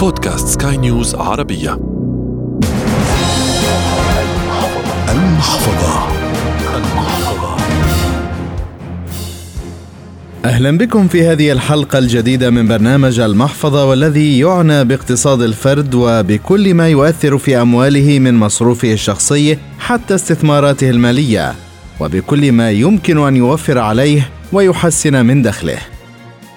بودكاست سكاي نيوز عربية. المحفظة. المحفظة أهلا بكم في هذه الحلقة الجديدة من برنامج المحفظة والذي يعنى باقتصاد الفرد وبكل ما يؤثر في أمواله من مصروفه الشخصي حتى استثماراته المالية وبكل ما يمكن أن يوفر عليه ويحسن من دخله.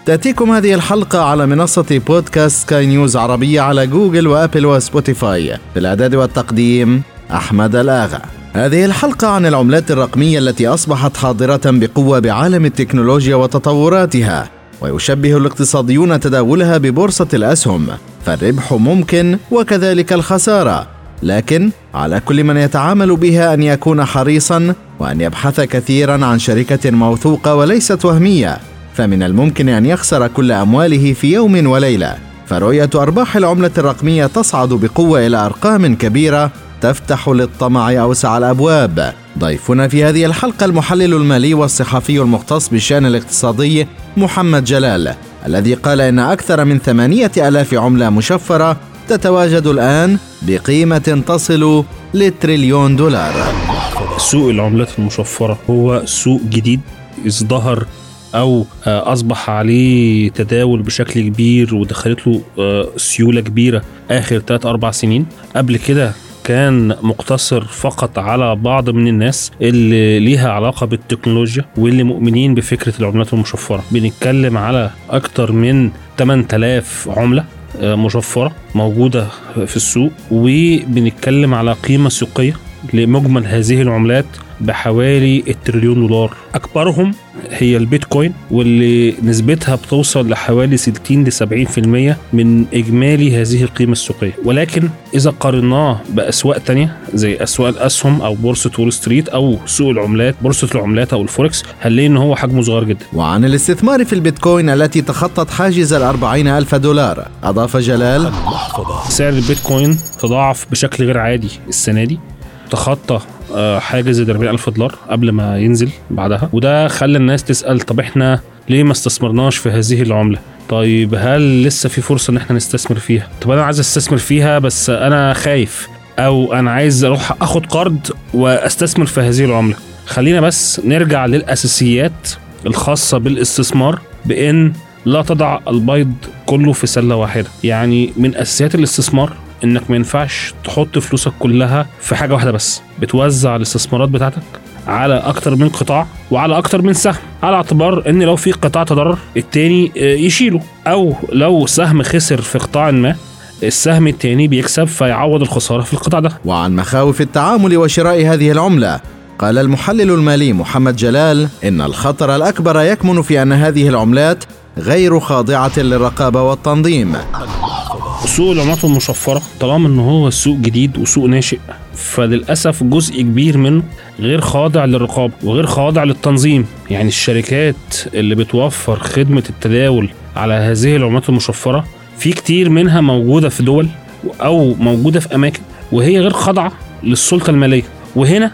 تأتيكم هذه الحلقة على منصة بودكاست سكاي نيوز عربية على Google و Apple و Spotify. في الإعداد والتقديم أحمد الآغا. هذه الحلقة عن العملات الرقمية التي أصبحت حاضرة بقوة بعالم التكنولوجيا وتطوراتها ويشبه الاقتصاديون تداولها ببورصة الأسهم. فالربح ممكن وكذلك الخسارة لكن على كل من يتعامل بها أن يكون حريصا وأن يبحث كثيرا عن شركة موثوقة وليست وهمية. فمن الممكن أن يخسر كل أمواله في يوم وليلة. فرؤية أرباح العملة الرقمية تصعد بقوة إلى أرقام كبيرة تفتح للطمع أوسع الأبواب. ضيفنا في هذه الحلقة المحلل المالي والصحفي المختص بالشأن الاقتصادي محمد جلال الذي قال إن أكثر من ثمانية ألاف عملة مشفرة تتواجد الآن بقيمة تصل لتريليون دولار. سوق العملات المشفرة هو سوق جديد. ازدهر أو آه، أصبح عليه تداول بشكل كبير ودخلت له آه، سيولة كبيرة آخر 3 4 سنين. قبل كده كان مقتصر فقط على بعض من الناس اللي ليها علاقة بالتكنولوجيا واللي مؤمنين بفكرة العملات المشفرة. بنتكلم على أكتر من 8000 عملة آه، مشفرة موجودة في السوق. وبنتكلم على قيمة سوقية لمجمل هذه العملات. بحوالي التريليون دولار. أكبرهم هي البيتكوين واللي نسبتها بتوصل لحوالي 60 ل 70% من إجمالي هذه القيمة السوقية. ولكن إذا قارناه بأسواق تانية زي أسواق الأسهم أو بورصة وول ستريت أو سوق العملات بورصة العملات أو الفوركس هنلاقي إن هو حجمه صغير جدا. وعن الاستثمار في البيتكوين التي تخطت حاجز الأربعين ألف دولار أضاف جلال سعر البيتكوين تضاعف بشكل غير عادي السنة دي. تخطى آه، حاجز ال ألف دولار قبل ما ينزل بعدها. وده خلى الناس تسأل طب إحنا ليه ما استثمرناش في هذه العملة؟ طيب هل لسه في فرصة إن إحنا نستثمر فيها؟ طب أنا عايز أستثمر فيها بس أنا خايف أو أنا عايز أروح آخد قرض وأستثمر في هذه العملة. خلينا بس نرجع للأساسيات الخاصة بالاستثمار بإن لا تضع البيض كله في سلة واحدة. يعني من أساسيات الاستثمار إنك ما ينفعش تحط فلوسك كلها في حاجة واحدة بس بتوزع الاستثمارات بتاعتك على أكتر من قطاع وعلى أكتر من سهم على اعتبار إن لو في قطاع تضرر التاني آه، يشيله. أو لو سهم خسر في قطاع ما السهم التاني بيكسب فيعوض الخسارة في القطاع ده. وعن مخاوف التعامل وشراء هذه العملة قال المحلل المالي محمد جلال إن الخطر الأكبر يكمن في أن هذه العملات غير خاضعة للرقابة والتنظيم. سوق العملات المشفرة طالما إن هو سوق جديد وسوق ناشئ فللأسف جزء كبير منه غير خاضع للرقابة وغير خاضع للتنظيم. يعني الشركات اللي بتوفر خدمة التداول على هذه العملات المشفرة في كتير منها موجودة في دول أو موجودة في أماكن وهي غير خاضعة للسلطة المالية. وهنا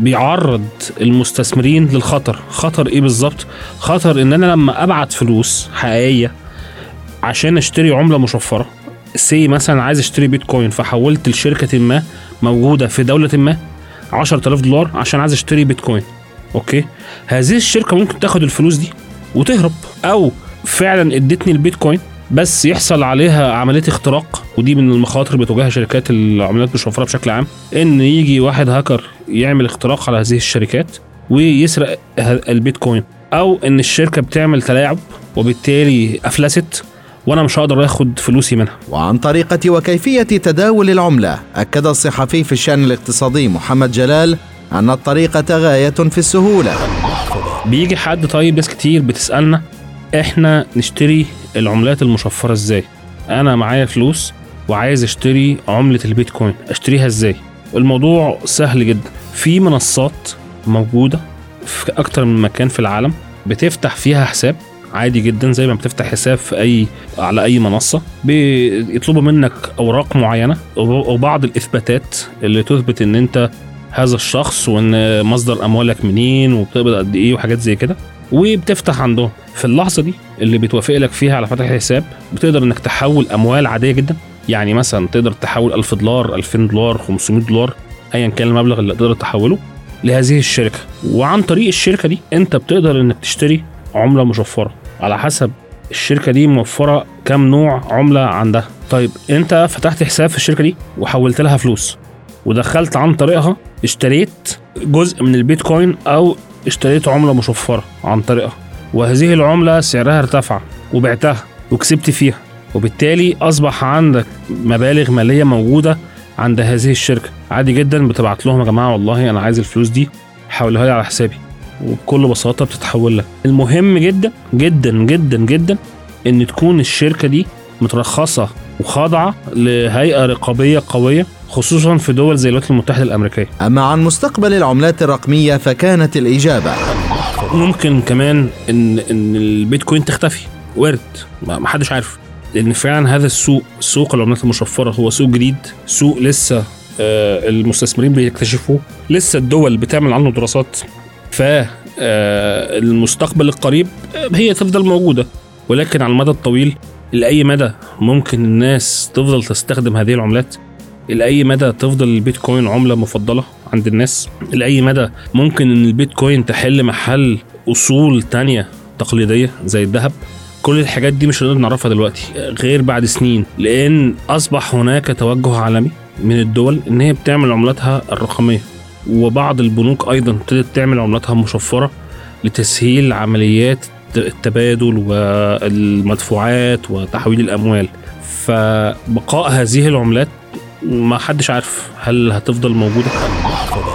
بيعرض المستثمرين للخطر. خطر إيه بالظبط؟ خطر إن أنا لما أبعت فلوس حقيقية عشان أشتري عملة مشفرة زي مثلا عايز اشتري بيتكوين فحولت لشركة ما موجودة في دولة ما 10000 دولار عشان عايز اشتري بيتكوين. okay؟ هذه الشركة ممكن تاخد الفلوس دي وتهرب. أو فعلا ادتني البيتكوين بس يحصل عليها عملية اختراق ودي من المخاطر اللي بتواجهها شركات العملات المشفره بشكل عام إن يجي واحد هاكر يعمل اختراق على هذه الشركات ويسرق البيتكوين. أو إن الشركة بتعمل تلاعب وبالتالي أفلست. وأنا مش هقدر آخد فلوسي منها. وعن طريقة وكيفية تداول العملة أكد الصحفي في الشأن الاقتصادي محمد جلال أن الطريقة غاية في السهولة. بيجي حد طيب ناس كتير بتسألنا إحنا نشتري العملات المشفرة إزاي؟ أنا معايا فلوس وعايز أشتري عملة البيتكوين أشتريها إزاي؟ الموضوع سهل جدا. في منصات موجودة في أكتر من مكان في العالم بتفتح فيها حساب عادي جدا زي ما بتفتح حساب في اي على أي منصة. بيطلبوا منك أوراق معينة وبعض الإثباتات اللي تثبت إن أنت هذا الشخص وإن مصدر أموالك منين وبتقبض قد إيه وحاجات زي كده. وبتفتح عندهم. في اللحظة دي اللي بتوافق لك فيها على فتح الحساب بتقدر إنك تحول أموال عادية جدا. يعني مثلا تقدر تحول 1000 دولار 2000 دولار 500 دولار ايا كان المبلغ اللي تقدر تحوله لهذه الشركة. وعن طريق الشركة دي أنت بتقدر إنك تشتري عملة مشفرة. على حسب الشركة دي موفرة كام نوع عملة عندها. طيب انت فتحت حساب في الشركة دي وحولت لها فلوس ودخلت عن طريقها اشتريت جزء من البيتكوين أو اشتريت عملة مشفرة عن طريقها. وهذه العملة سعرها ارتفع وبعتها وكسبت فيها. وبالتالي أصبح عندك مبالغ مالية موجودة عند هذه الشركة. عادي جدا بتبعت لهم يا جماعة والله أنا عايز الفلوس دي حولها لي على حسابي. وبكل بساطة بتتحول لك. المهم جدا جدا جدا جدا إن تكون الشركة دي مترخصة وخاضعة لهيئة رقابية قوية خصوصا في دول زي الولايات المتحدة الأمريكية. أما عن مستقبل العملات الرقمية فكانت الإجابة. ممكن كمان إن إن البيتكوين تختفي. وارد. ما ما حدش عارف. لأن فعلا هذا السوق سوق العملات المشفرة هو سوق جديد. سوق لسه آه، المستثمرين بيكتشفوه. لسه الدول بتعمل عنه دراسات. ف آه، القريب آه، هي تفضل موجودة. ولكن على المدى الطويل لأي مدى ممكن الناس تفضل تستخدم هذه العملات؟ لأي مدى تفضل البيتكوين عملة مفضلة عند الناس؟ لأي مدى ممكن إن البيتكوين تحل محل أصول تانية تقليدية زي الذهب؟ كل الحاجات دي مش هنقدر نعرفها دلوقتي غير بعد سنين. لأن أصبح هناك توجه عالمي من الدول إن هي بتعمل عملاتها الرقمية. وبعض البنوك أيضا ابتدت تعمل عملاتها مشفرة لتسهيل عمليات التبادل والمدفوعات وتحويل الأموال. فبقاء هذه العملات ما حدش عارف هل هتفضل موجودة.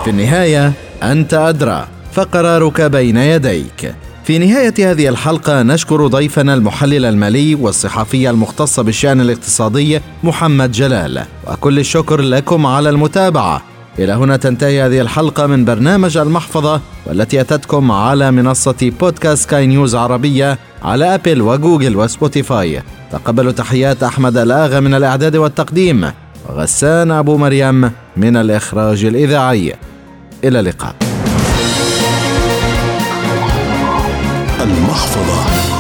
في النهاية أنت أدرى فقرارك بين يديك. في نهاية هذه الحلقة نشكر ضيفنا المحلل المالي والصحفي المختص بالشأن الاقتصادي محمد جلال. وكل الشكر لكم على المتابعة. إلى هنا تنتهي هذه الحلقة من برنامج المحفظة والتي أتتكم على منصة بودكاست سكاي نيوز عربية على Apple و Google و Spotify. تقبلوا تحيات أحمد الآغا من الإعداد والتقديم وغسان أبو مريم من الإخراج الإذاعي. إلى اللقاء. المحفظة.